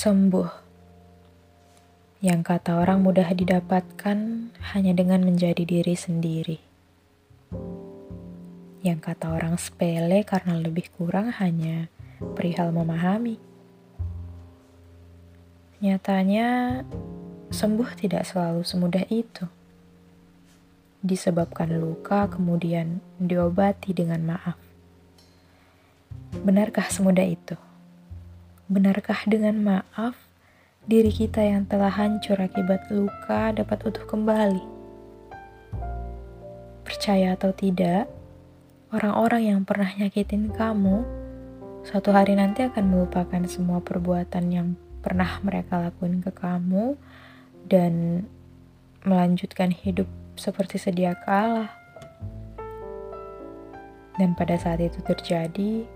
Sembuh. Yang kata orang mudah didapatkan hanya dengan menjadi diri sendiri. Yang kata orang sepele karena lebih kurang hanya perihal memahami. Nyatanya, sembuh tidak selalu semudah itu. Disebabkan luka, kemudian diobati dengan maaf. Benarkah semudah itu? Benarkah dengan maaf, diri kita yang telah hancur akibat luka dapat utuh kembali? Percaya atau tidak, orang-orang yang pernah nyakitin kamu, suatu hari nanti akan melupakan semua perbuatan yang pernah mereka lakuin ke kamu dan melanjutkan hidup seperti sedia kala. Dan pada saat itu terjadi,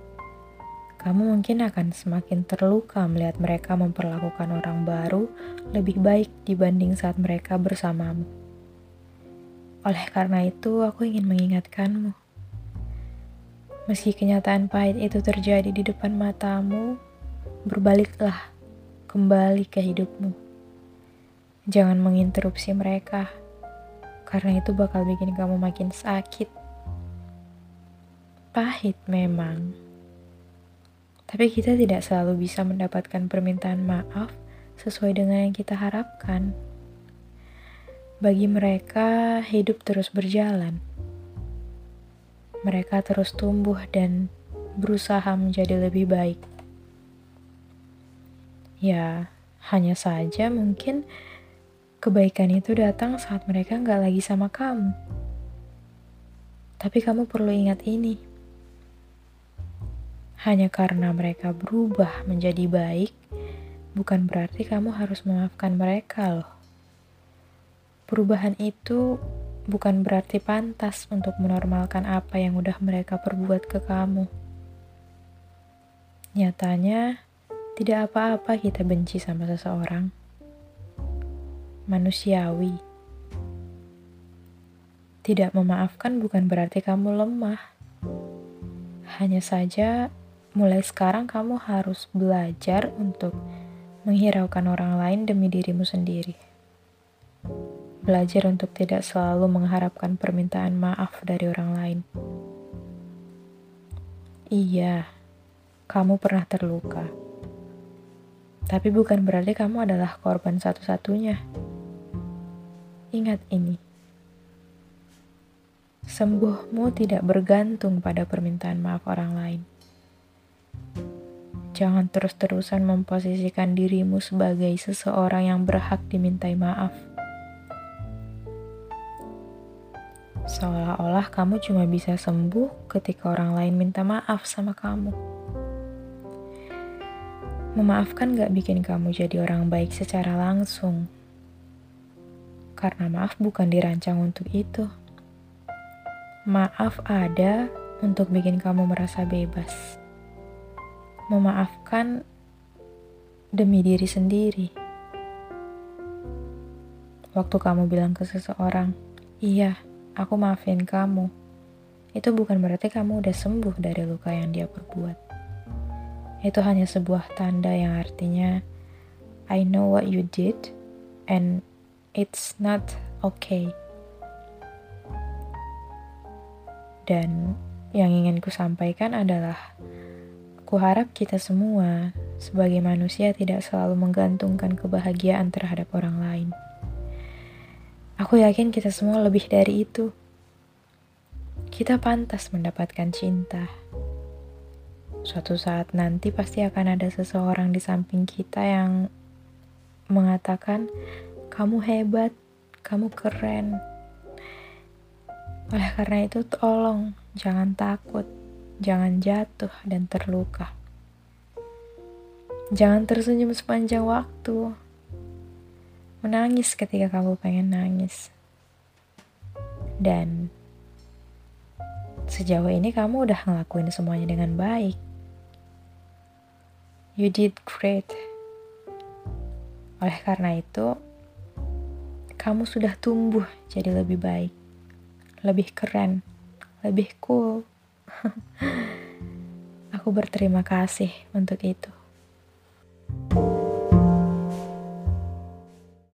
kamu mungkin akan semakin terluka melihat mereka memperlakukan orang baru lebih baik dibanding saat mereka bersamamu. Oleh karena itu, aku ingin mengingatkanmu. Meski kenyataan pahit itu terjadi di depan matamu, berbaliklah kembali ke hidupmu. Jangan menginterupsi mereka, karena itu bakal bikin kamu makin sakit. Pahit memang tapi kita tidak selalu bisa mendapatkan permintaan maaf sesuai dengan yang kita harapkan. Bagi mereka, hidup terus berjalan. Mereka terus tumbuh dan berusaha menjadi lebih baik. Ya, hanya saja mungkin kebaikan itu datang saat mereka nggak lagi sama kamu. Tapi kamu perlu ingat ini hanya karena mereka berubah menjadi baik, bukan berarti kamu harus memaafkan mereka, loh. Perubahan itu bukan berarti pantas untuk menormalkan apa yang udah mereka perbuat ke kamu. Nyatanya, tidak apa-apa kita benci sama seseorang. Manusiawi. Tidak memaafkan bukan berarti kamu lemah. Hanya saja mulai sekarang kamu harus belajar untuk menghiraukan orang lain demi dirimu sendiri. Belajar untuk tidak selalu mengharapkan permintaan maaf dari orang lain. Iya, kamu pernah terluka. Tapi bukan berarti kamu adalah korban satu-satunya. Ingat ini. Sembuhmu tidak bergantung pada permintaan maaf orang lain Jangan terus-terusan memposisikan dirimu sebagai seseorang yang berhak dimintai maaf. Seolah-olah kamu cuma bisa sembuh ketika orang lain minta maaf sama kamu. Memaafkan gak bikin kamu jadi orang baik secara langsung. Karena maaf bukan dirancang untuk itu. Maaf ada untuk bikin kamu merasa bebas memaafkan demi diri sendiri. Waktu kamu bilang ke seseorang, "Iya, aku maafin kamu." Itu bukan berarti kamu udah sembuh dari luka yang dia perbuat. Itu hanya sebuah tanda yang artinya I know what you did and it's not okay. Dan yang ingin ku sampaikan adalah Kuharap kita semua sebagai manusia tidak selalu menggantungkan kebahagiaan terhadap orang lain. Aku yakin kita semua lebih dari itu. Kita pantas mendapatkan cinta. Suatu saat nanti pasti akan ada seseorang di samping kita yang mengatakan, "Kamu hebat, kamu keren." Oleh karena itu, tolong jangan takut Jangan jatuh dan terluka. Jangan tersenyum sepanjang waktu. Menangis ketika kamu pengen nangis. Dan sejauh ini kamu udah ngelakuin semuanya dengan baik. You did great. Oleh karena itu, kamu sudah tumbuh jadi lebih baik, lebih keren, lebih cool. Aku berterima kasih untuk itu.